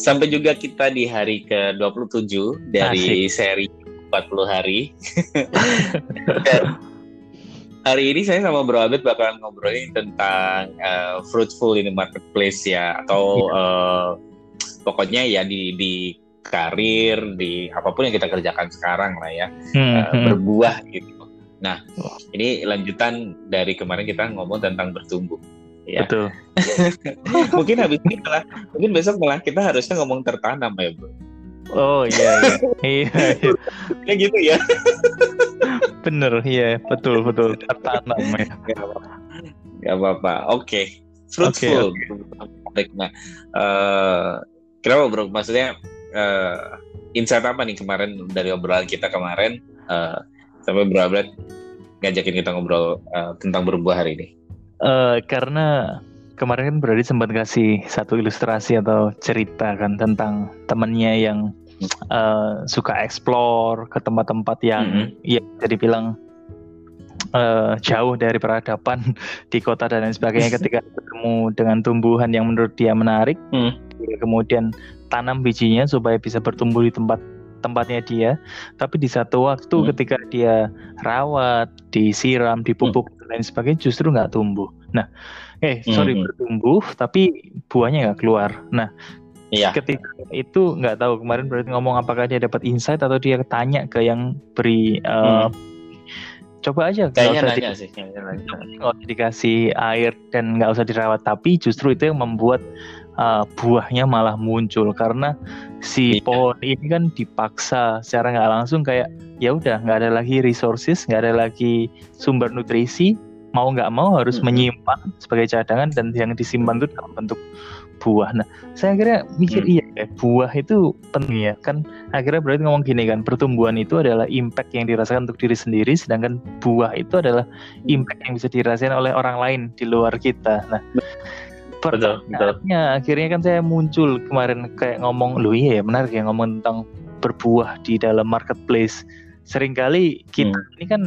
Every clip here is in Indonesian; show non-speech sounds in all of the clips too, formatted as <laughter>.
sampai juga kita di hari ke-27 dari Asik. seri 40 hari. <laughs> hari ini saya sama Bro Abed bakalan ngobrolin tentang uh, fruitful in the marketplace ya atau yeah. uh, pokoknya ya di di karir di apa pun yang kita kerjakan sekarang lah ya hmm, uh, hmm. berbuah gitu. Nah, ini lanjutan dari kemarin kita ngomong tentang bertumbuh. Ya. Betul. <laughs> mungkin habis ini malah, mungkin besok malah kita harusnya ngomong tertanam ya, Bro. Oh iya iya. <laughs> iya, iya. Kayak gitu ya. <laughs> Bener, iya, betul betul tertanam ya. Gak apa-apa. Oke. Okay. Fruitful. Okay, okay. Nah, uh, kenapa bro? Maksudnya uh, insight apa nih kemarin dari obrolan kita kemarin uh, sampai bro Abed ngajakin kita ngobrol uh, tentang berbuah hari ini? Uh, karena kemarin kan berarti sempat kasih satu ilustrasi atau cerita kan tentang temennya yang uh, suka explore ke tempat-tempat yang mm -hmm. ya jadi bilang uh, jauh dari peradaban <laughs> di kota dan lain sebagainya <laughs> ketika bertemu dengan tumbuhan yang menurut dia menarik mm. kemudian tanam bijinya supaya bisa bertumbuh di tempat tempatnya dia tapi di satu waktu hmm. ketika dia rawat disiram dipupuk hmm. Dan lain sebagainya justru nggak tumbuh nah eh sorry hmm. bertumbuh tapi buahnya nggak keluar nah Iya. Ketika itu nggak tahu kemarin berarti ngomong apakah dia dapat insight atau dia tanya ke yang beri uh, hmm. coba aja kayaknya nanya di, sih nggak dikasih air dan nggak usah dirawat tapi justru itu yang membuat uh, buahnya malah muncul karena si iya. pohon ini kan dipaksa secara nggak langsung kayak ya udah nggak ada lagi resources nggak ada lagi sumber nutrisi mau nggak mau harus hmm. menyimpan sebagai cadangan dan yang disimpan itu dalam bentuk buah. Nah, saya akhirnya mikir hmm. iya ya, buah itu penting ya. Kan akhirnya berarti ngomong gini kan, pertumbuhan itu adalah impact yang dirasakan untuk diri sendiri, sedangkan buah itu adalah impact yang bisa dirasakan oleh orang lain di luar kita. Nah, pertanyaannya akhirnya kan saya muncul kemarin kayak ngomong, lu iya ya menarik ya ngomong tentang berbuah di dalam marketplace. Seringkali kita hmm. ini kan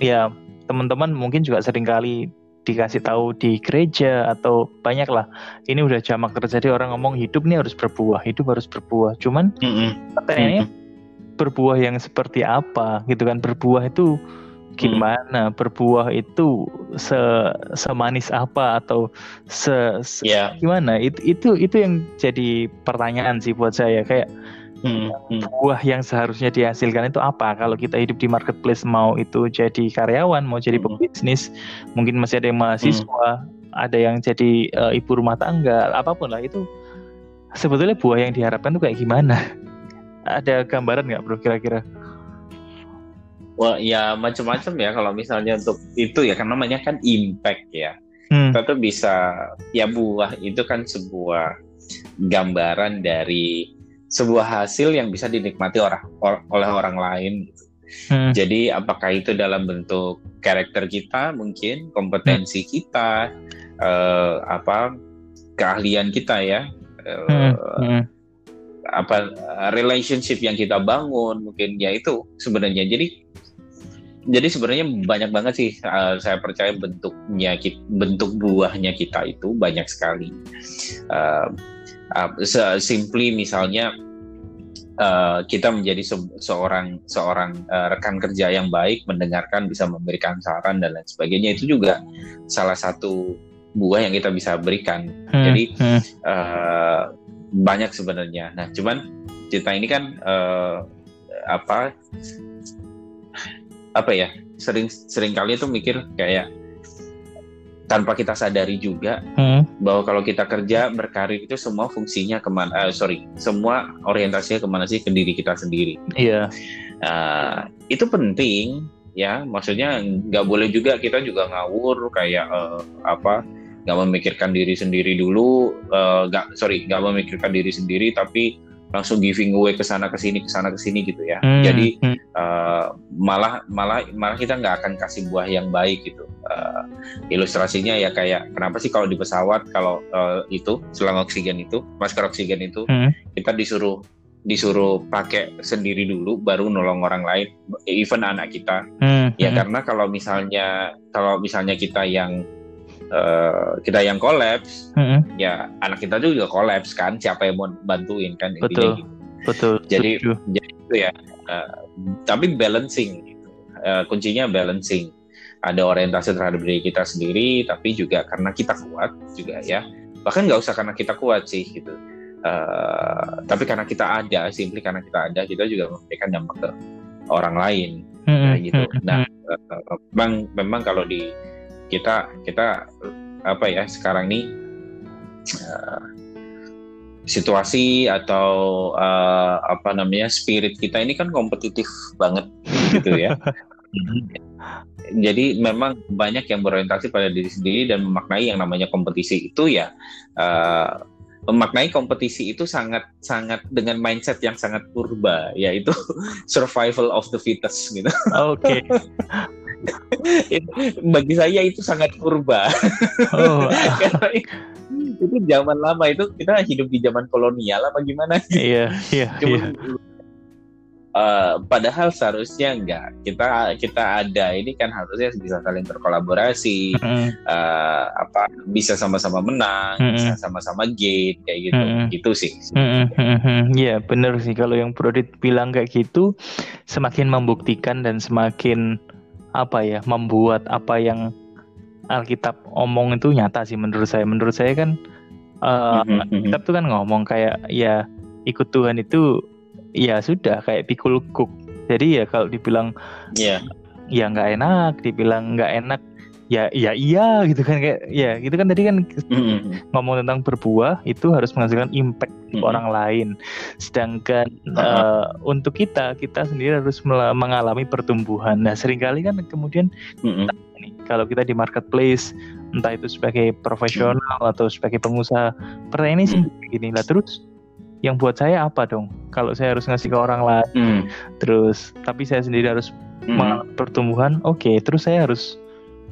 ya teman-teman mungkin juga sering kali dikasih tahu di gereja atau banyak lah ini udah jamak terjadi orang ngomong hidup nih harus berbuah hidup harus berbuah cuman mm -hmm. pertanyaannya mm -hmm. berbuah yang seperti apa gitu kan berbuah itu gimana mm. berbuah itu se semanis apa atau se, se yeah. gimana itu itu itu yang jadi pertanyaan sih buat saya kayak Hmm, hmm. buah yang seharusnya dihasilkan itu apa kalau kita hidup di marketplace mau itu jadi karyawan mau jadi hmm. pebisnis mungkin masih ada yang mahasiswa hmm. ada yang jadi uh, ibu rumah tangga apa pun lah itu sebetulnya buah yang diharapkan itu kayak gimana <laughs> ada gambaran nggak bro kira-kira Wah ya macam-macam ya kalau misalnya untuk itu ya kan namanya kan impact ya hmm. kita bisa ya buah itu kan sebuah gambaran dari sebuah hasil yang bisa dinikmati orang oleh orang lain gitu. Hmm. Jadi apakah itu dalam bentuk karakter kita mungkin kompetensi hmm. kita uh, apa keahlian kita ya uh, hmm. Hmm. apa relationship yang kita bangun mungkin ya itu sebenarnya jadi jadi sebenarnya banyak banget sih uh, saya percaya bentuknya bentuk buahnya kita itu banyak sekali uh, uh, simply misalnya uh, kita menjadi se seorang seorang uh, rekan kerja yang baik, mendengarkan, bisa memberikan saran dan lain sebagainya itu juga salah satu buah yang kita bisa berikan. Hmm, Jadi hmm. Uh, banyak sebenarnya. Nah, cuman cerita ini kan uh, apa apa ya sering sering kali itu mikir kayak tanpa kita sadari juga hmm. bahwa kalau kita kerja berkarir itu semua fungsinya ke mana uh, sorry semua orientasinya ke mana sih ke diri kita sendiri iya yeah. uh, itu penting ya maksudnya nggak boleh juga kita juga ngawur kayak uh, apa nggak memikirkan diri sendiri dulu nggak uh, sorry nggak memikirkan diri sendiri tapi langsung giving away ke sana ke sini ke sana ke sini gitu ya. Hmm. Jadi hmm. Uh, malah malah malah kita nggak akan kasih buah yang baik gitu. Uh, ilustrasinya ya kayak kenapa sih kalau di pesawat kalau uh, itu selang oksigen itu masker oksigen itu hmm. kita disuruh disuruh pakai sendiri dulu baru nolong orang lain even anak kita. Hmm. Ya hmm. karena kalau misalnya kalau misalnya kita yang uh, kita yang kolaps, mm-hmm. ya anak kita juga kolaps kan. Siapa yang mau bantuin kan? Betul. Gitu. Betul. Jadi, jadi itu ya. Uh, tapi balancing. Gitu. Uh, kuncinya balancing. Ada orientasi terhadap diri kita sendiri, tapi juga karena kita kuat juga ya. Bahkan nggak usah karena kita kuat sih gitu. Uh, tapi karena kita ada, simply karena kita ada, kita juga memberikan dampak ke orang lain, mm-hmm. ya, gitu. Nah, uh, memang memang kalau di kita kita apa ya sekarang ini uh, situasi atau uh, apa namanya spirit kita ini kan kompetitif banget gitu ya. <laughs> Jadi memang banyak yang berorientasi pada diri sendiri dan memaknai yang namanya kompetisi itu ya uh, memaknai kompetisi itu sangat sangat dengan mindset yang sangat purba yaitu <laughs> survival of the fittest gitu. Oke. Okay. <laughs> bagi saya itu sangat purba. Oh. <laughs> Karena itu zaman lama itu kita hidup di zaman kolonial apa gimana? Iya, iya, <laughs> iya. Uh, padahal seharusnya enggak kita kita ada ini kan harusnya bisa saling berkolaborasi mm uh, apa bisa sama-sama menang mm bisa sama-sama gain kayak gitu mm gitu sih Iya mm yeah, benar sih kalau yang Prodit bilang kayak gitu semakin membuktikan dan semakin apa ya membuat apa yang Alkitab omong itu nyata sih menurut saya. Menurut saya kan uh, mm-hmm. Alkitab tuh kan ngomong kayak ya ikut Tuhan itu ya sudah kayak pikul kuk. Jadi ya kalau dibilang yeah. ya nggak enak, dibilang nggak enak ya ya iya gitu kan kayak ya gitu kan tadi kan mm-hmm. ngomong tentang berbuah itu harus menghasilkan impact mm-hmm. orang lain sedangkan uh-huh. uh, untuk kita kita sendiri harus mengalami pertumbuhan nah sering kali kan kemudian mm-hmm. nih, kalau kita di marketplace entah itu sebagai profesional mm-hmm. atau sebagai pengusaha pertanyaan ini mm-hmm. begini lah terus yang buat saya apa dong kalau saya harus ngasih ke orang lain mm. terus tapi saya sendiri harus mm. mengalami pertumbuhan oke okay, terus saya harus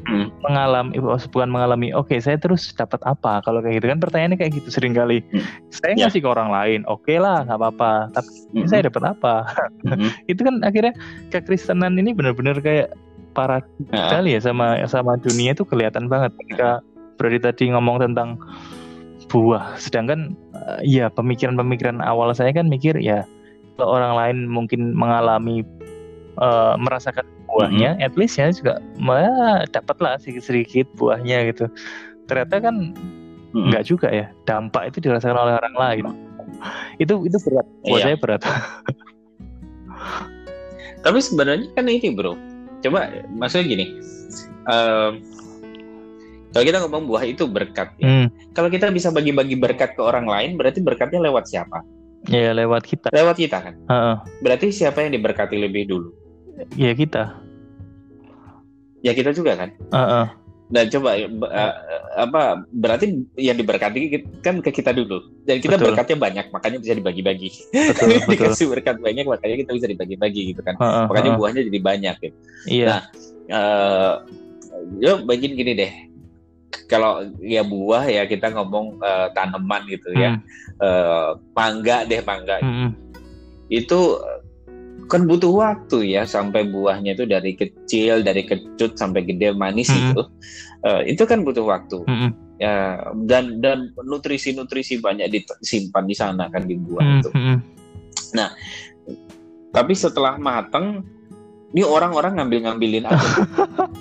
hmm. mengalami oh, bukan mengalami oke okay, saya terus dapat apa kalau kayak gitu kan pertanyaannya kayak gitu sering kali hmm. saya ya. ngasih yeah. ke orang lain oke okay lah nggak apa-apa tapi hmm. saya dapat apa hmm. <laughs> itu kan akhirnya kekristenan ini benar-benar kayak para yeah. sekali ya sama sama dunia itu kelihatan banget ketika berarti tadi ngomong tentang buah sedangkan uh, ya pemikiran-pemikiran awal saya kan mikir ya kalau orang lain mungkin mengalami uh, merasakan buahnya, mm -hmm. at least ya juga dapat lah sedikit-sedikit buahnya gitu. Ternyata kan mm -hmm. enggak juga ya. Dampak itu dirasakan oleh orang lain. itu itu berat. Buat iya. saya berat. <laughs> Tapi sebenarnya kan ini bro. Coba maksudnya gini. Uh, kalau kita ngomong buah itu berkat, ya. hmm. kalau kita bisa bagi-bagi berkat ke orang lain, berarti berkatnya lewat siapa? Ya lewat kita. Lewat kita kan. Uh -uh. Berarti siapa yang diberkati lebih dulu? Ya kita ya kita juga kan uh -uh. dan coba uh, apa berarti yang diberkati kan ke kita dulu dan kita betul. berkatnya banyak makanya bisa dibagi-bagi <laughs> dikasih berkat banyak makanya kita bisa dibagi-bagi gitu kan uh, uh, makanya buahnya jadi banyak gitu iya. nah uh, yuk bagiin gini deh kalau ya buah ya kita ngomong uh, tanaman gitu ya. hmm. ya uh, mangga deh mangga hmm. itu kan butuh waktu ya sampai buahnya itu dari kecil dari kecut sampai gede manis mm -hmm. itu uh, itu kan butuh waktu mm -hmm. ya dan dan nutrisi nutrisi banyak disimpan di sana kan di buah mm -hmm. itu nah tapi setelah matang ini orang-orang ngambil-ngambilin aja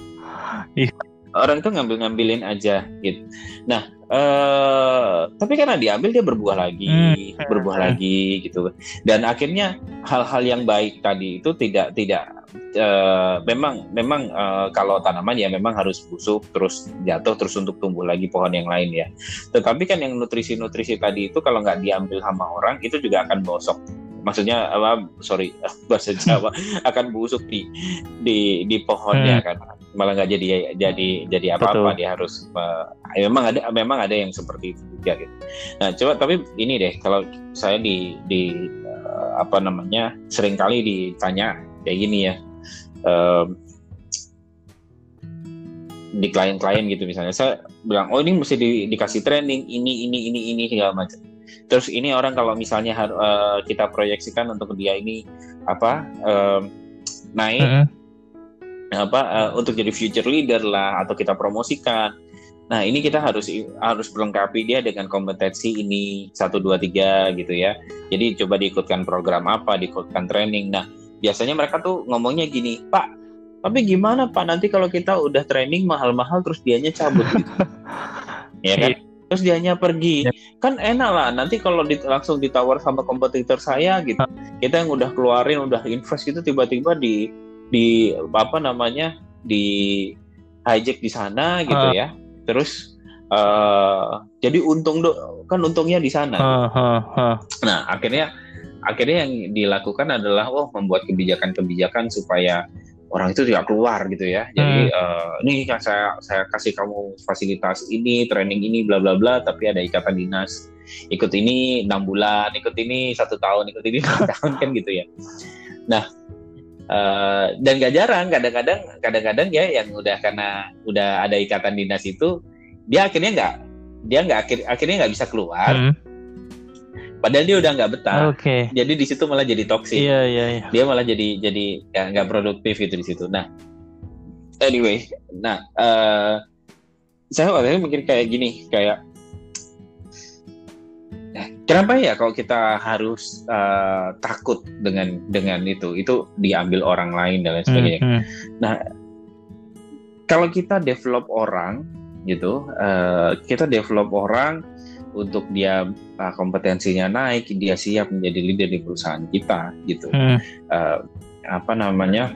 <laughs> iya. orang itu ngambil-ngambilin aja gitu nah Uh, tapi karena diambil dia berbuah lagi, hmm. berbuah hmm. lagi gitu. Dan akhirnya hal-hal yang baik tadi itu tidak tidak uh, memang memang uh, kalau tanaman ya memang harus busuk terus jatuh terus untuk tumbuh lagi pohon yang lain ya. Tetapi kan yang nutrisi-nutrisi tadi itu kalau nggak diambil sama orang itu juga akan bosok maksudnya apa sorry <laughs> bahasa Jawa <laughs> akan busuk di di di pohonnya hmm. kan. Malah nggak jadi jadi jadi apa apa dia harus uh, memang ada memang ada yang seperti itu juga gitu. Nah coba tapi ini deh kalau saya di di uh, apa namanya sering kali ditanya kayak gini ya um, di klien-klien gitu misalnya. Saya bilang oh ini mesti di, dikasih training ini ini ini ini segala macam terus ini orang kalau misalnya uh, kita proyeksikan untuk dia ini apa uh, naik uh -huh. apa uh, untuk jadi future leader lah atau kita promosikan Nah ini kita harus harus melengkapi dia dengan kompetensi ini satu dua tiga gitu ya. Jadi coba diikutkan program apa, diikutkan training. Nah biasanya mereka tuh ngomongnya gini, Pak, tapi gimana Pak nanti kalau kita udah training mahal-mahal terus dianya cabut gitu. <laughs> ya kan? Terus dianya pergi. Ya. Kan enak lah nanti kalau di, langsung ditawar sama kompetitor saya gitu. Kita yang udah keluarin, udah invest itu tiba-tiba di di apa namanya di hijack di sana gitu uh. ya terus uh, jadi untung do kan untungnya di sana. Uh, uh, uh. Nah akhirnya akhirnya yang dilakukan adalah oh membuat kebijakan-kebijakan supaya orang itu tidak keluar gitu ya. Jadi hmm. uh, ini kan saya saya kasih kamu fasilitas ini, training ini, bla bla bla, tapi ada ikatan dinas. Ikut ini enam bulan, ikut ini satu tahun, ikut ini <laughs> satu tahun kan gitu ya. Nah Uh, dan gak jarang kadang-kadang kadang-kadang ya yang udah karena udah ada ikatan dinas itu dia akhirnya nggak dia nggak akhir akhirnya nggak bisa keluar hmm. Padahal dia udah nggak betah okay. jadi di situ malah jadi toksik yeah, yeah, yeah. dia malah jadi jadi nggak produktif itu di situ nah anyway nah uh, saya waktu itu mikir kayak gini kayak Kenapa ya kalau kita harus uh, takut dengan dengan itu? Itu diambil orang lain dan lain sebagainya. Hmm, hmm. Nah, kalau kita develop orang gitu, uh, kita develop orang untuk dia uh, kompetensinya naik, dia siap menjadi leader di perusahaan kita gitu. Hmm. Uh, apa namanya?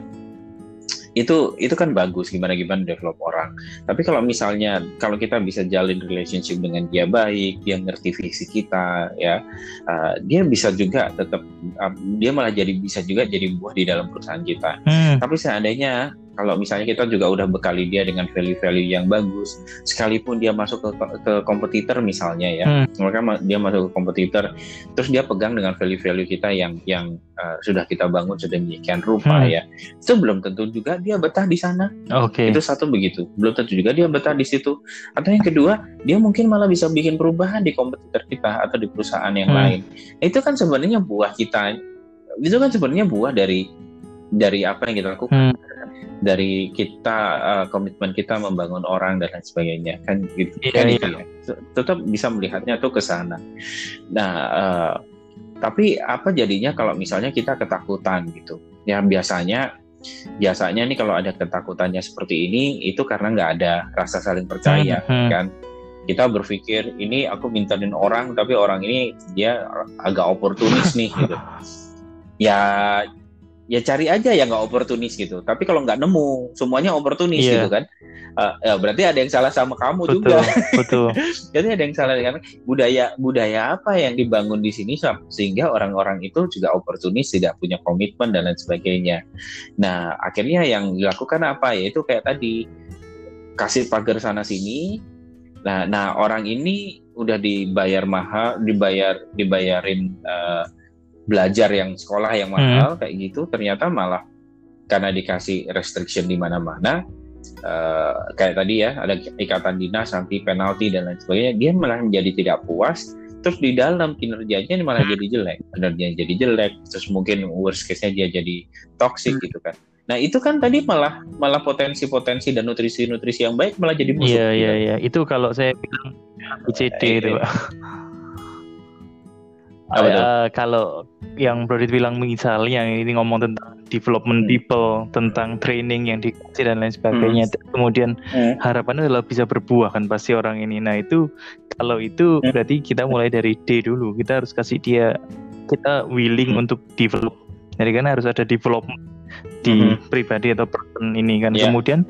itu itu kan bagus gimana gimana develop orang tapi kalau misalnya kalau kita bisa jalin relationship dengan dia baik dia ngerti visi kita ya uh, dia bisa juga tetap uh, dia malah jadi bisa juga jadi buah di dalam perusahaan kita hmm. tapi seandainya kalau misalnya kita juga udah bekali dia dengan value-value yang bagus, sekalipun dia masuk ke, ke kompetitor misalnya ya, hmm. mereka dia masuk ke kompetitor, terus dia pegang dengan value-value kita yang yang uh, sudah kita bangun sedemikian rupa hmm. ya, itu belum tentu juga dia betah di sana. Oke. Okay. Itu satu begitu, belum tentu juga dia betah di situ. Atau yang kedua, dia mungkin malah bisa bikin perubahan di kompetitor kita atau di perusahaan yang hmm. lain. Itu kan sebenarnya buah kita, itu kan sebenarnya buah dari dari apa yang kita lakukan. Hmm. Dari kita uh, komitmen kita membangun orang dan lain sebagainya kan gitu. Iya, kan iya. ya. Tetap bisa melihatnya tuh ke sana. Nah uh, tapi apa jadinya kalau misalnya kita ketakutan gitu? Ya biasanya biasanya nih kalau ada ketakutannya seperti ini itu karena nggak ada rasa saling percaya hmm, hmm. kan? Kita berpikir ini aku mintain orang tapi orang ini dia agak oportunis nih gitu. Ya ya cari aja yang nggak oportunis gitu. Tapi kalau nggak nemu, semuanya oportunis yeah. gitu kan. Uh, ya berarti ada yang salah sama kamu betul, juga. Betul. <laughs> Jadi ada yang salah dengan budaya budaya apa yang dibangun di sini sehingga orang-orang itu juga oportunis, tidak punya komitmen dan lain sebagainya. Nah akhirnya yang dilakukan apa ya itu kayak tadi kasih pagar sana sini. Nah, nah orang ini udah dibayar mahal, dibayar dibayarin uh, belajar yang sekolah yang mahal hmm. kayak gitu ternyata malah karena dikasih restriction di mana-mana uh, kayak tadi ya ada ikatan dinas nanti penalti dan lain sebagainya dia malah menjadi tidak puas terus di dalam kinerjanya malah hmm. jadi jelek kinerjanya jadi jelek terus mungkin worst case-nya dia jadi toxic hmm. gitu kan nah itu kan tadi malah malah potensi-potensi dan nutrisi-nutrisi yang baik malah jadi musuh iya iya iya itu kalau saya bilang ICD itu pak <laughs> Uh, kalau yang Brodit bilang misalnya ini ngomong tentang development hmm. people, tentang training yang dikasih dan lain sebagainya, hmm. kemudian hmm. harapannya adalah bisa berbuah kan pasti orang ini. Nah itu kalau itu hmm. berarti kita mulai dari D dulu, kita harus kasih dia kita willing hmm. untuk develop. Jadi kan harus ada development di mm-hmm. pribadi atau person ini kan. Yeah. Kemudian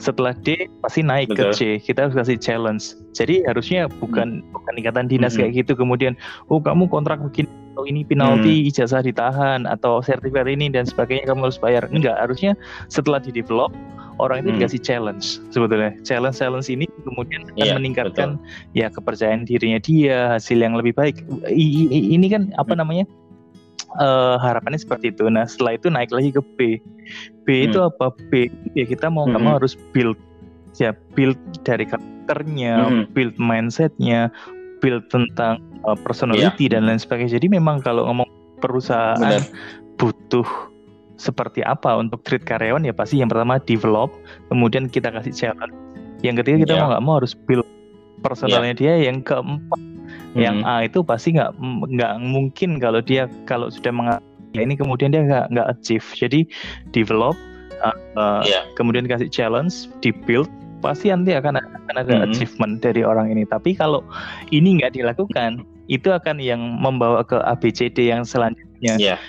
setelah D pasti naik Betul. ke C. Kita harus kasih challenge. Jadi harusnya bukan mm-hmm. bukan ikatan dinas mm-hmm. kayak gitu. Kemudian oh kamu kontrak begini atau ini penalti mm-hmm. ijazah ditahan atau sertifikat ini dan sebagainya kamu harus bayar. Enggak, harusnya setelah di develop orang itu hmm. dikasih challenge sebetulnya challenge challenge ini kemudian akan yeah, meningkatkan betul. ya kepercayaan dirinya dia hasil yang lebih baik I, I, ini kan apa hmm. namanya uh, harapannya seperti itu. Nah setelah itu naik lagi ke B. B hmm. itu apa? B ya kita mau nggak hmm. mau harus build ya build dari karakternya, hmm. build mindsetnya, build tentang uh, personality yeah. dan lain sebagainya. Jadi memang kalau ngomong perusahaan Benar. butuh seperti apa untuk treat karyawan ya pasti yang pertama develop, kemudian kita kasih challenge Yang ketiga kita yeah. mau nggak mau harus build personalnya yeah. dia. Yang keempat, hmm. yang A itu pasti nggak nggak mungkin kalau dia kalau sudah mengatakan ya ini kemudian dia nggak nggak achieve. Jadi develop, uh, uh, yeah. kemudian kasih challenge, di build, pasti nanti akan akan ada hmm. achievement dari orang ini. Tapi kalau ini nggak dilakukan, <laughs> itu akan yang membawa ke ABCD yang selanjutnya. Yeah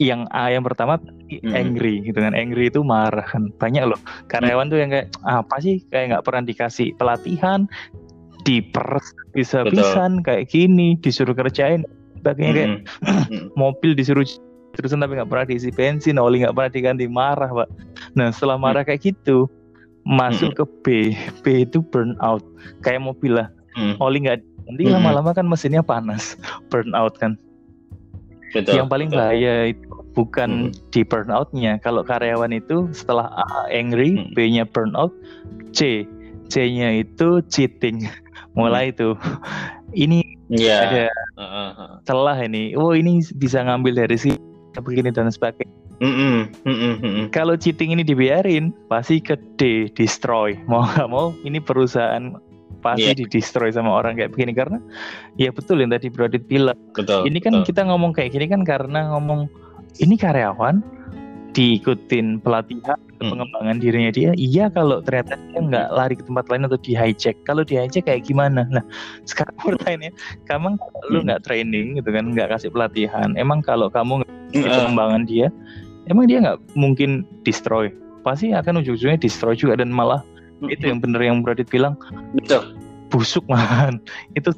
yang A yang pertama hmm. angry gitu kan angry itu marah kan banyak loh karyawan tuh yang kayak apa sih kayak nggak pernah dikasih pelatihan diperes bisa-bisan kayak gini disuruh kerjain sebagainya kayak hmm. <clears throat> mobil disuruh terus tapi nggak pernah diisi bensin oli nggak pernah diganti marah pak nah setelah hmm. marah kayak gitu masuk ke B B itu burnout kayak mobil lah oli nggak nanti lama-lama kan mesinnya panas <laughs> burnout kan Betul, yang paling betul. bahaya itu bukan hmm. di burnoutnya. Kalau karyawan itu setelah A angry, hmm. B-nya burnout, C, C-nya itu cheating. <laughs> Mulai hmm. itu. Ini yeah. ada celah ini. Oh ini bisa ngambil dari si begini dan sebagainya. Mm-hmm. Mm-hmm. Kalau cheating ini dibiarin, pasti ke destroy. <laughs> Mau nggak mau, ini perusahaan pasti yeah. didestroy sama orang kayak begini karena ya betul yang tadi Brodit bilang. Betul. Ini kan betul. kita ngomong kayak gini kan karena ngomong ini karyawan diikutin pelatihan hmm. pengembangan dirinya dia iya kalau ternyata dia nggak lari ke tempat lain atau di hijack. Kalau di hijack kayak gimana? Nah <laughs> sekarang pertanyaannya kamu hmm. lu nggak training gitu kan nggak kasih pelatihan emang kalau kamu nggak hmm. pengembangan dia emang dia nggak mungkin destroy. Pasti akan ujung-ujungnya destroy juga dan malah itu yang bener yang Bradit bilang betul. busuk <laughs> man. Itu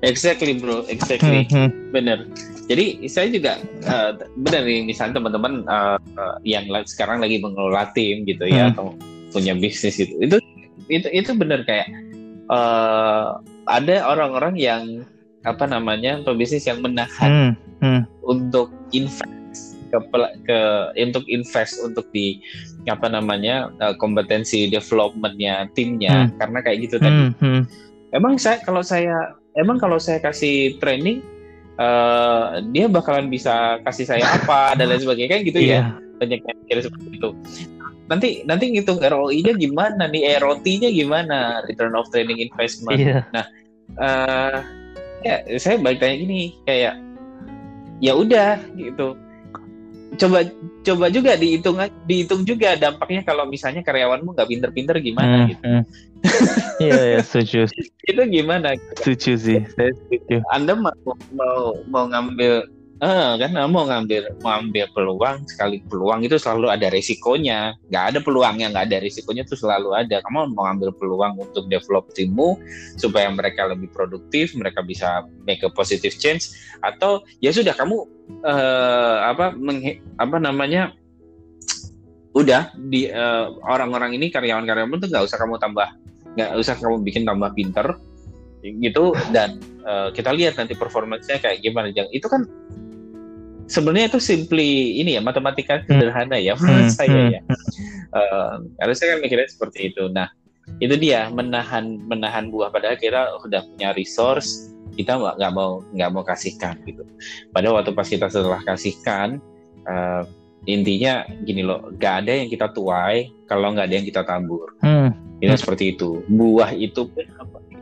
exactly bro. Exactly. Bener jadi saya juga uh, benar nih misalnya teman-teman uh, yang sekarang lagi mengelola tim gitu ya mm. atau punya bisnis itu itu itu itu benar kayak uh, ada orang-orang yang apa namanya pebisnis yang menahan mm. Mm. untuk invest ke, ke untuk invest untuk di apa namanya uh, kompetensi developmentnya timnya hmm. karena kayak gitu tadi. Hmm. Hmm. Emang saya kalau saya emang kalau saya kasih training uh, dia bakalan bisa kasih saya apa dan lain sebagainya kan gitu yeah. ya banyak yang kira seperti itu. Nanti nanti ngitung ROI-nya gimana nih, ROT-nya gimana, return of training investment. Yeah. Nah, uh, ya saya balik tanya gini kayak ya udah gitu coba coba juga dihitung dihitung juga dampaknya kalau misalnya karyawanmu nggak pinter-pinter gimana hmm, gitu. Hmm. <laughs> Iya ya setuju. Itu gimana? Setuju sih, saya setuju. Anda mau mau mau ngambil Eh, kan mau ngambil mau ambil peluang sekali peluang itu selalu ada resikonya. Nggak ada peluang yang nggak ada resikonya itu selalu ada. Kamu mau ngambil peluang untuk develop timmu supaya mereka lebih produktif, mereka bisa make a positive change atau ya sudah kamu uh, apa meng, apa namanya udah di uh, orang-orang ini karyawan-karyawan itu nggak usah kamu tambah nggak usah kamu bikin tambah pinter gitu dan uh, kita lihat nanti performanya kayak gimana jangan itu kan sebenarnya itu simply ini ya matematika hmm. sederhana ya menurut hmm. saya hmm. ya. Uh, karena saya kan mikirnya seperti itu. Nah itu dia menahan menahan buah padahal kita udah punya resource kita nggak nggak mau nggak mau kasihkan gitu. Pada waktu pas kita setelah kasihkan uh, intinya gini loh, gak ada yang kita tuai kalau nggak ada yang kita tabur. Hmm. Itu hmm. seperti itu. Buah itu pun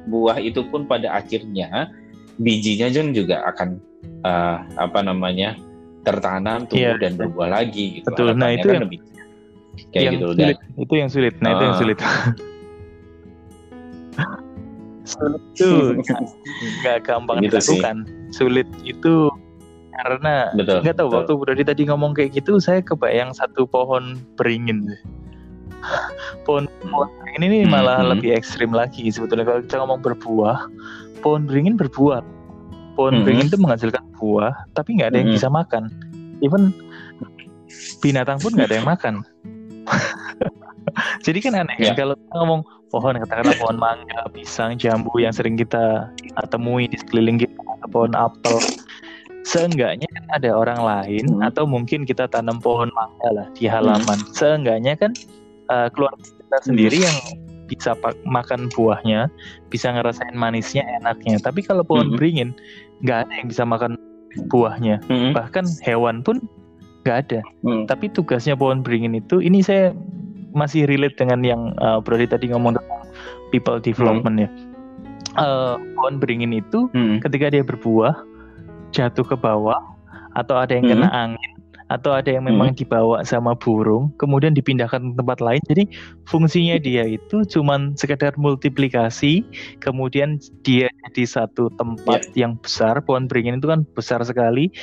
buah itu pun pada akhirnya bijinya juga akan uh, apa namanya tertanam tumbuh yeah. dan berbuah lagi gitu. Betul. Nah itu kan yang lebih kayak yang gitu sulit. Dan, itu yang sulit. Nah uh, itu yang ah. sulit. sulit itu nggak gampang gitu dilakukan. Sih. Sulit itu karena nggak tahu betul. waktu Brody tadi ngomong kayak gitu saya kebayang satu pohon beringin <laughs> pohon pohon ini nih malah hmm. lebih ekstrim lagi sebetulnya kalau kita ngomong berbuah pohon beringin berbuah pohon hmm. beringin itu menghasilkan buah tapi nggak ada yang hmm. bisa makan even binatang pun nggak ada yang makan <laughs> jadi kan aneh yeah. kan ya. kalau kita ngomong pohon katakanlah pohon mangga pisang jambu yang sering kita temui di sekeliling kita pohon apel seenggaknya kan ada orang lain hmm. atau mungkin kita tanam pohon mangga lah di halaman hmm. seenggaknya kan uh, keluarga kita sendiri yang bisa makan buahnya, bisa ngerasain manisnya, enaknya. Tapi kalau pohon -hmm. beringin, nggak ada yang bisa makan buahnya. -hmm. Bahkan hewan pun nggak ada hmm. tapi tugasnya pohon beringin itu ini saya masih relate dengan yang uh, Brody tadi ngomong tentang people development hmm. ya uh, pohon beringin itu hmm. ketika dia berbuah jatuh ke bawah atau ada yang kena hmm. angin atau ada yang memang hmm. dibawa sama burung kemudian dipindahkan ke tempat lain jadi fungsinya dia itu cuman sekedar multiplikasi kemudian dia di satu tempat yeah. yang besar pohon beringin itu kan besar sekali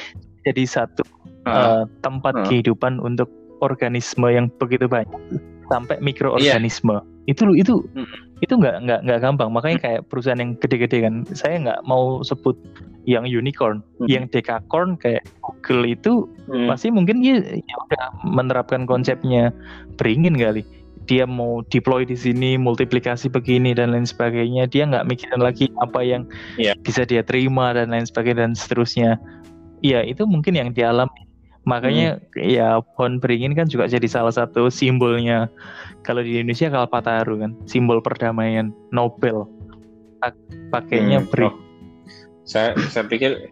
jadi satu uh, uh, tempat uh. kehidupan untuk organisme yang begitu banyak sampai mikroorganisme yeah. itu itu hmm. itu nggak nggak nggak gampang makanya kayak perusahaan yang gede-gede kan saya nggak mau sebut yang unicorn, hmm. yang dekakorn kayak Google itu hmm. pasti mungkin dia ya udah menerapkan konsepnya beringin kali. Dia mau deploy di sini, multiplikasi begini dan lain sebagainya. Dia nggak mikirin lagi apa yang yeah. bisa dia terima dan lain sebagainya dan seterusnya. Ya itu mungkin yang dialami. Makanya hmm. ya pohon beringin kan juga jadi salah satu simbolnya. Kalau di Indonesia Kalpataru kan, simbol perdamaian Nobel. Pakainya hmm. beringin. Oh saya saya pikir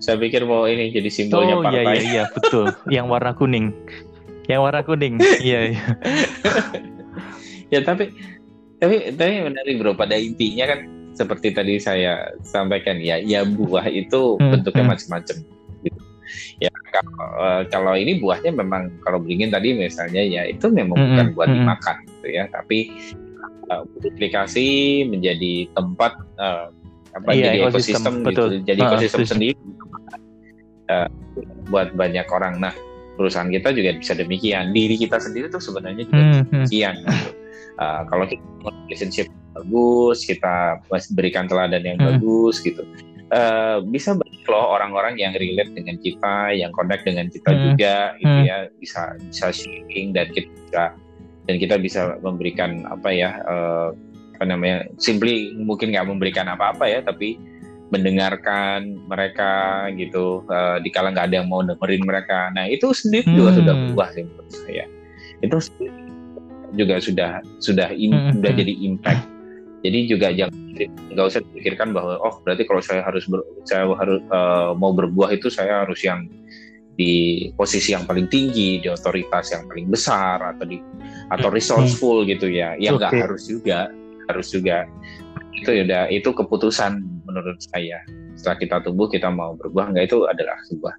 saya pikir mau ini jadi simbolnya oh, partai. Oh iya iya iya betul. yang warna kuning. Yang warna kuning. iya iya. <laughs> ya tapi tapi tapi menarik bro pada intinya kan seperti tadi saya sampaikan ya ya buah itu hmm, bentuknya hmm. macam-macam gitu. Ya kalau, uh, kalau ini buahnya memang kalau beringin tadi misalnya ya itu memang hmm, bukan hmm, buat hmm. dimakan gitu ya tapi uh, multiplikasi menjadi tempat uh, apa iya, jadi ekosistem, ekosistem gitu jadi ekosistem sendiri uh, buat banyak orang nah perusahaan kita juga bisa demikian diri kita sendiri tuh sebenarnya juga hmm, hmm. demikian hmm. gitu. uh, kalau kita relationship bagus kita berikan teladan yang hmm. bagus gitu uh, bisa banyak loh orang-orang yang relate dengan kita yang connect dengan kita hmm. juga gitu hmm. ya bisa bisa sharing dan kita dan kita bisa memberikan apa ya uh, apa namanya simply mungkin nggak memberikan apa-apa ya tapi mendengarkan mereka gitu uh, di kala nggak ada yang mau dengerin mereka nah itu sendiri hmm. juga sudah berubah sih menurut saya itu juga sudah sudah in, hmm. sudah jadi impact jadi juga jangan nggak usah pikirkan bahwa oh berarti kalau saya harus ber, saya harus uh, mau berbuah itu saya harus yang di posisi yang paling tinggi di otoritas yang paling besar atau di atau resourceful gitu ya yang nggak okay. harus juga harus juga. Itu ya udah itu keputusan menurut saya. Setelah kita tumbuh kita mau berbuah enggak itu adalah sebuah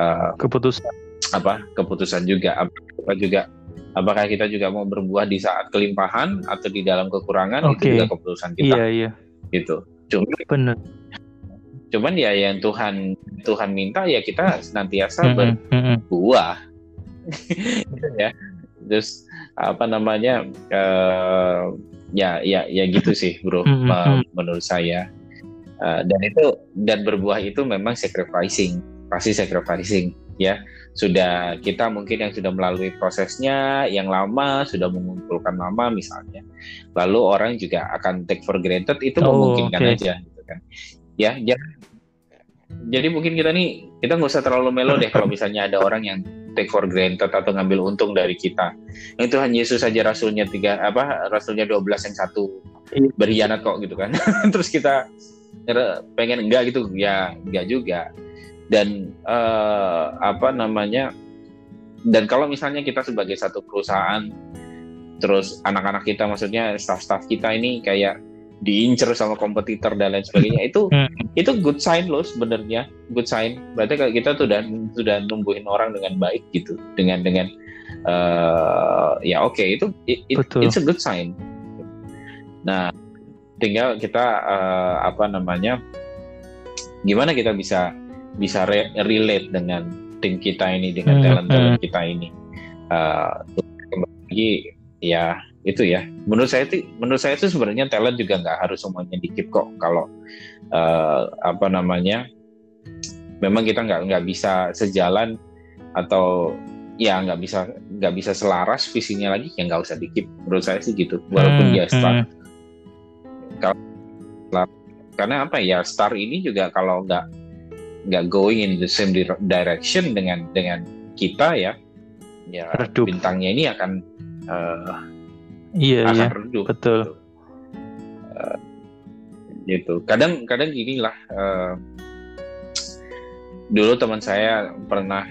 uh, keputusan. apa keputusan juga. Apa juga apakah kita juga mau berbuah di saat kelimpahan atau di dalam kekurangan okay. itu juga keputusan kita. Iya iya. Gitu. Cuma benar. Cuman ya yang Tuhan Tuhan minta ya kita senantiasa mm -hmm. berbuah. <laughs> Ya. Terus apa namanya uh, ya ya ya gitu sih bro <laughs> mm -hmm. menurut saya uh, dan itu dan berbuah itu memang sacrificing pasti sacrificing ya sudah kita mungkin yang sudah melalui prosesnya yang lama sudah mengumpulkan lama misalnya lalu orang juga akan take for granted itu oh, memungkinkan okay. aja gitu kan ya jangan jadi mungkin kita nih kita nggak usah terlalu melo deh kalau misalnya ada orang yang take for granted atau ngambil untung dari kita. Itu hanya Yesus saja rasulnya tiga apa rasulnya 12 yang satu iya. berkhianat kok gitu kan. <laughs> Terus kita pengen enggak gitu ya enggak juga. Dan uh, apa namanya dan kalau misalnya kita sebagai satu perusahaan terus anak-anak kita maksudnya staff-staff kita ini kayak diincer sama kompetitor dan lain sebagainya itu hmm. itu good sign loh sebenarnya good sign berarti kalau kita tuh sudah sudah numbuhin orang dengan baik gitu dengan dengan uh, ya oke okay, itu it, it, it's a good sign nah tinggal kita uh, apa namanya gimana kita bisa bisa re relate dengan tim kita ini dengan hmm. talent talent hmm. kita ini uh, lagi ya itu ya. Menurut saya itu menurut saya itu sebenarnya talent juga nggak harus semuanya dikip kok. Kalau uh, apa namanya memang kita nggak nggak bisa sejalan atau ya nggak bisa nggak bisa selaras visinya lagi ya nggak usah dikip. Menurut saya sih gitu. Walaupun hmm, dia star. Hmm. kalau karena apa ya star ini juga kalau nggak nggak going in the same direction dengan dengan kita ya ya Redup. bintangnya ini akan uh, iya, akan iya, redup betul. Gitu. Uh, gitu. Kadang kadang gini lah uh, dulu teman saya pernah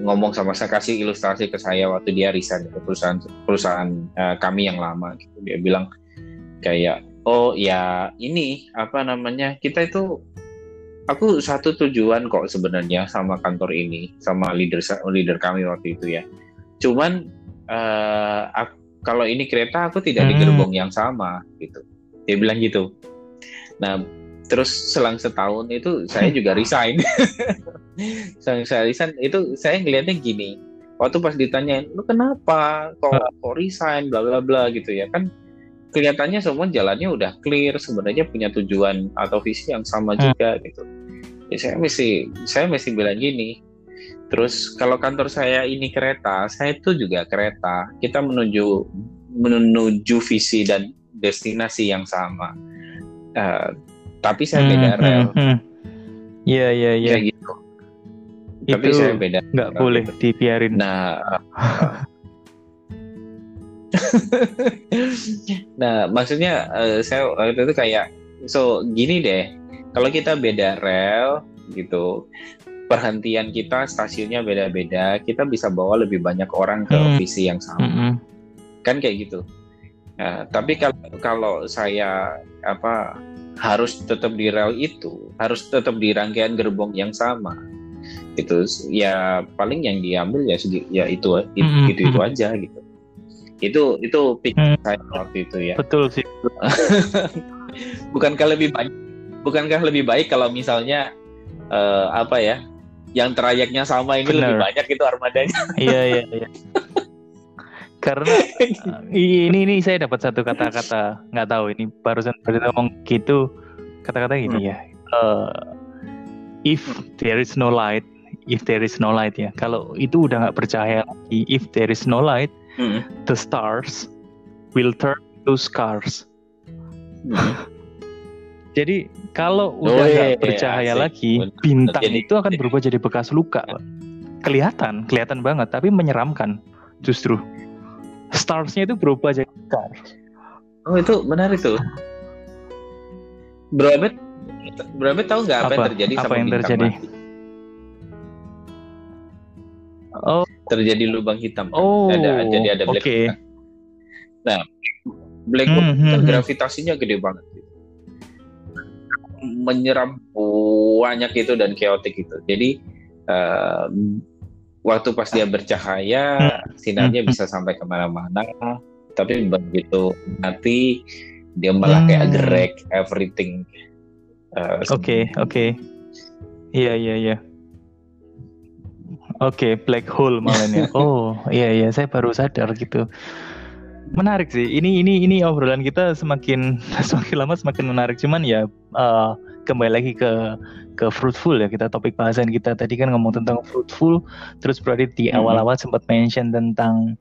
ngomong sama saya kasih ilustrasi ke saya waktu dia resign ke perusahaan perusahaan uh, kami yang lama gitu. Dia bilang kayak oh ya ini apa namanya kita itu aku satu tujuan kok sebenarnya sama kantor ini sama leader leader kami waktu itu ya. Cuman uh, aku, kalau ini kereta aku tidak hmm. di gerbong yang sama gitu. Dia bilang gitu. Nah terus selang setahun itu saya <laughs> juga resign. <laughs> Selang saya resign itu saya ngelihatnya gini. Waktu pas ditanya lu kenapa? Kok kok resign? Bla bla bla gitu ya. Kan kelihatannya semua jalannya udah clear sebenarnya punya tujuan atau visi yang sama hmm. juga gitu. Ya saya mesti saya mesti bilang gini terus kalau kantor saya ini kereta saya itu juga kereta kita menuju menuju visi dan destinasi yang sama uh, tapi saya beda hmm, rel. Hmm, hmm. Iya iya iya. Gitu. Itu tapi saya beda. Nggak boleh gitu. dibiarin. Nah. <laughs> nah maksudnya uh, saya waktu itu kayak so gini deh kalau kita beda rel gitu perhentian kita stasiunnya beda-beda kita bisa bawa lebih banyak orang ke hmm. visi yang sama hmm. kan kayak gitu nah, tapi kalau kalau saya apa harus tetap di rel itu, harus tetap di rangkaian gerbong yang sama. Itu ya paling yang diambil ya ya itu itu mm -hmm. itu, itu aja gitu. Itu itu pikir mm. saya waktu itu ya. Betul sih. <laughs> bukankah lebih baik bukankah lebih baik kalau misalnya uh, apa ya? Yang trayeknya sama ini Bener. lebih banyak itu armadanya. <laughs> iya iya iya. karena <laughs> ini ini saya dapat satu kata-kata nggak tahu ini barusan barusan ngomong gitu kata-kata gini hmm. ya uh, if there is no light if there is no light ya kalau itu udah nggak percaya lagi if there is no light hmm. the stars will turn to scars hmm. <laughs> jadi kalau oh, udah nggak iya, bercahaya iya, lagi bintang jadi, itu akan berubah jadi bekas luka kelihatan kelihatan banget tapi menyeramkan justru starsnya itu berubah jadi star. Oh itu benar itu. Berapa berapa tahu nggak apa, apa yang terjadi apa sama yang terjadi? Mati? Oh terjadi lubang hitam. Oh ada jadi ada black okay. Nah black hole hmm, kan hmm, hmm. gravitasinya gede banget. Menyerap banyak itu dan keotik itu. Jadi uh, waktu pas dia bercahaya hmm. sinarnya bisa sampai ke mana-mana tapi begitu mati dia malah kayak hmm. gerek everything uh, oke oke iya iya iya Oke, okay, black hole malahnya. <laughs> oh, iya iya, saya baru sadar gitu. Menarik sih. Ini ini ini obrolan kita semakin <laughs> semakin lama semakin menarik. Cuman ya uh, kembali lagi ke ke fruitful ya kita topik bahasan kita tadi kan ngomong tentang fruitful terus berarti di hmm. awal-awal sempat mention tentang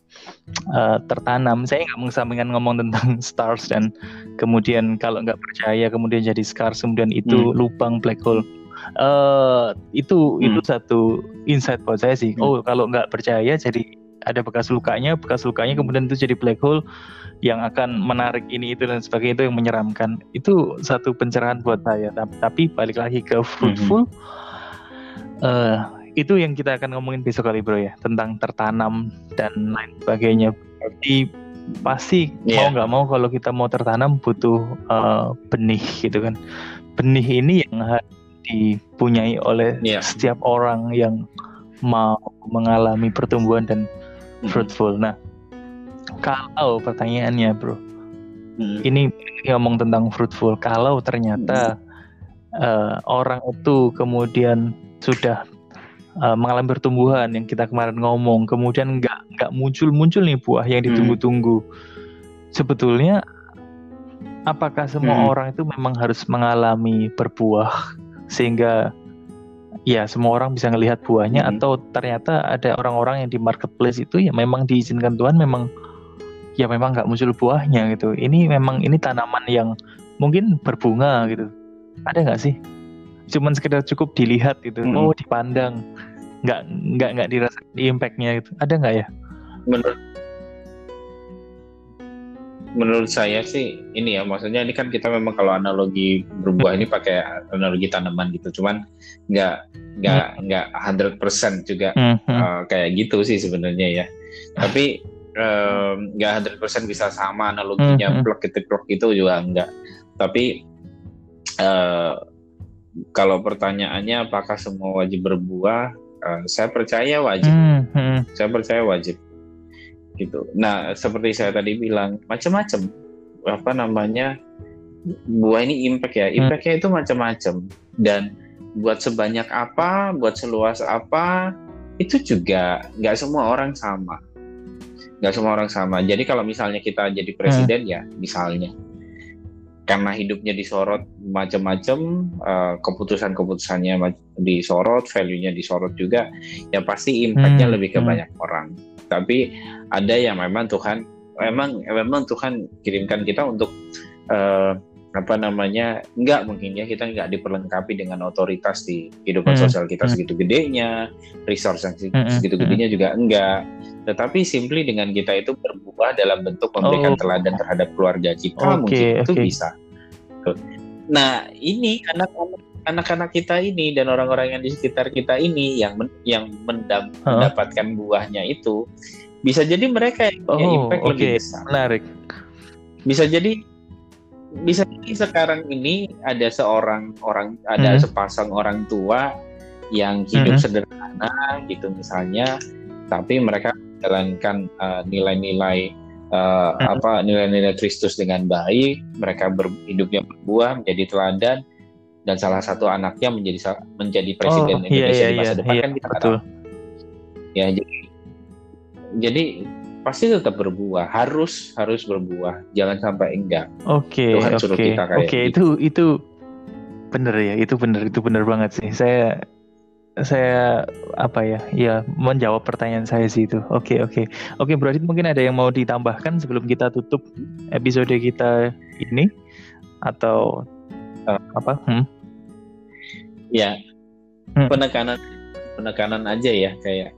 uh, tertanam saya nggak mengesampingkan ngomong tentang <laughs> stars dan kemudian kalau nggak percaya kemudian jadi scars kemudian itu hmm. lubang black hole uh, itu hmm. itu satu insight buat saya sih hmm. oh kalau nggak percaya jadi ada bekas lukanya bekas lukanya kemudian itu jadi black hole yang akan menarik ini itu dan sebagainya itu yang menyeramkan itu satu pencerahan buat saya tapi balik lagi ke fruitful mm-hmm. uh, itu yang kita akan ngomongin besok kali bro ya tentang tertanam dan lain sebagainya jadi pasti yeah. mau nggak mau kalau kita mau tertanam butuh uh, benih gitu kan benih ini yang harus dipunyai oleh yeah. setiap orang yang mau mengalami pertumbuhan dan. Fruitful nah kalau pertanyaannya bro, hmm. ini, ngomong tentang fruitful. Kalau ternyata hmm. uh, orang itu kemudian sudah uh, mengalami pertumbuhan yang kita kemarin ngomong, kemudian nggak nggak muncul muncul nih buah yang hmm. ditunggu-tunggu. Sebetulnya apakah semua hmm. orang itu memang harus mengalami berbuah sehingga ya semua orang bisa melihat buahnya hmm. atau ternyata ada orang-orang yang di marketplace itu ya memang diizinkan Tuhan memang ya memang nggak muncul buahnya gitu. Ini memang ini tanaman yang mungkin berbunga gitu. Ada nggak sih? Cuman sekedar cukup dilihat gitu. Hmm. Oh dipandang, nggak nggak nggak dirasa di impactnya gitu. Ada nggak ya? Menurut menurut saya sih ini ya maksudnya ini kan kita memang kalau analogi berbuah ini pakai analogi tanaman gitu. Cuman nggak nggak hmm. nggak 100% juga hmm. uh, kayak gitu sih sebenarnya ya. Tapi nggak um, 100% bisa sama analoginya plug itu plug itu juga enggak tapi uh, kalau pertanyaannya apakah semua wajib berbuah uh, saya percaya wajib. Saya percaya wajib gitu. Nah, seperti saya tadi bilang, macam-macam apa namanya buah ini impact ya. Hmm. Impactnya itu macam-macam dan buat sebanyak apa, buat seluas apa, itu juga nggak semua orang sama. Nggak semua orang sama. Jadi kalau misalnya kita jadi presiden hmm. ya, misalnya karena hidupnya disorot macam-macam, uh, keputusan-keputusannya disorot, value-nya disorot juga, ya pasti impact-nya hmm. lebih ke hmm. banyak orang. Tapi ada yang memang Tuhan memang memang Tuhan kirimkan kita untuk uh, apa namanya enggak mungkin ya kita enggak diperlengkapi dengan otoritas di kehidupan hmm. sosial kita hmm. segitu gedenya resource yang segitu, hmm. segitu gedenya juga enggak tetapi simply dengan kita itu berbuah dalam bentuk memberikan oh. teladan terhadap keluarga kita okay, mungkin okay. itu bisa nah ini anak-anak anak-anak kita ini dan orang-orang yang di sekitar kita ini yang men, yang mendam, huh? mendapatkan buahnya itu bisa jadi mereka yang punya oh, impact okay. lebih besar. Menarik. Bisa jadi bisa jadi sekarang ini ada seorang orang ada hmm. sepasang orang tua yang hidup hmm. sederhana gitu misalnya, tapi mereka menjalankan uh, nilai-nilai uh, hmm. apa nilai-nilai Kristus dengan baik, mereka ber, hidupnya berbuah menjadi teladan dan salah satu anaknya menjadi menjadi presiden oh, Indonesia iya, iya, di masa iya, depan iya, kan kita betul. Ya jadi jadi pasti tetap berbuah harus harus berbuah jangan sampai enggak oke okay, Tuhan okay. suruh kita kayak oke okay, gitu. itu itu bener ya itu bener itu bener banget sih saya saya apa ya ya menjawab pertanyaan saya sih itu oke okay, oke okay. oke okay, Bro Adit mungkin ada yang mau ditambahkan sebelum kita tutup episode kita ini atau uh, apa hmm? ya hmm. penekanan penekanan aja ya kayak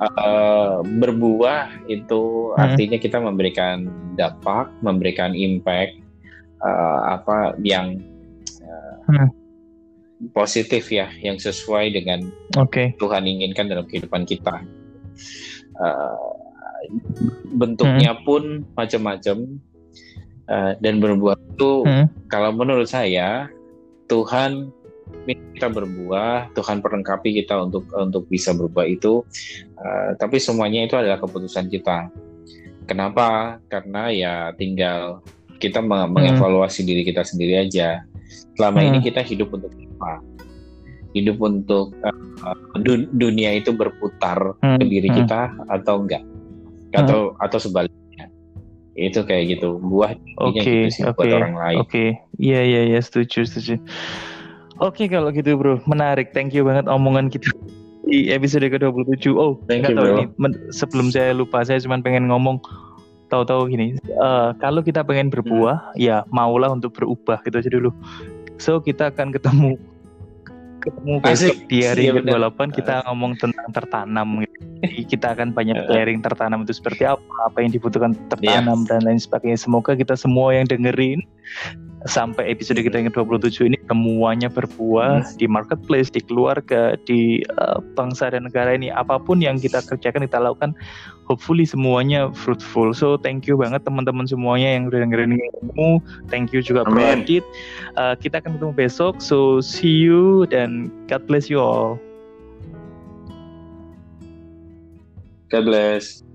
uh, berbuah itu hmm. artinya kita memberikan dampak, memberikan impact uh, apa yang uh, hmm. positif ya, yang sesuai dengan okay. Tuhan inginkan dalam kehidupan kita. Uh, bentuknya hmm. pun macam-macam uh, dan berbuah itu hmm. kalau menurut saya Tuhan kita berbuah, Tuhan perlengkapi kita untuk untuk bisa berbuah itu. Uh, tapi semuanya itu adalah keputusan kita. Kenapa? Karena ya tinggal kita hmm. mengevaluasi diri kita sendiri aja. Selama hmm. ini kita hidup untuk apa? Hidup untuk uh, dun dunia itu berputar hmm. ke diri hmm. kita atau enggak? Atau hmm. atau sebaliknya? Itu kayak gitu. Buah okay, gitu okay, buat orang lain. Oke, okay. iya iya iya setuju setuju. Oke kalau gitu bro, menarik. Thank you banget omongan kita di episode ke-27. Oh, Thank you, tahu ini sebelum saya lupa, saya cuma pengen ngomong tahu-tahu gini. Uh, kalau kita pengen berbuah, hmm. ya maulah untuk berubah gitu aja dulu. So kita akan ketemu ketemu besok di hari iya, ke-28 kita ngomong tentang tertanam gitu. Jadi kita akan banyak sharing tertanam itu seperti apa, apa yang dibutuhkan tertanam yeah. dan lain sebagainya. Semoga kita semua yang dengerin sampai episode kita yang ke-27 ini semuanya berbuah yes. di marketplace, di keluarga, di uh, bangsa dan negara ini. Apa pun yang kita kerjakan, kita lakukan, hopefully semuanya fruitful. So thank you banget teman-teman semuanya yang udah dengerin ini. Thank you juga Bro Adit. Uh, kita akan ketemu besok. So see you dan God bless you all. God bless.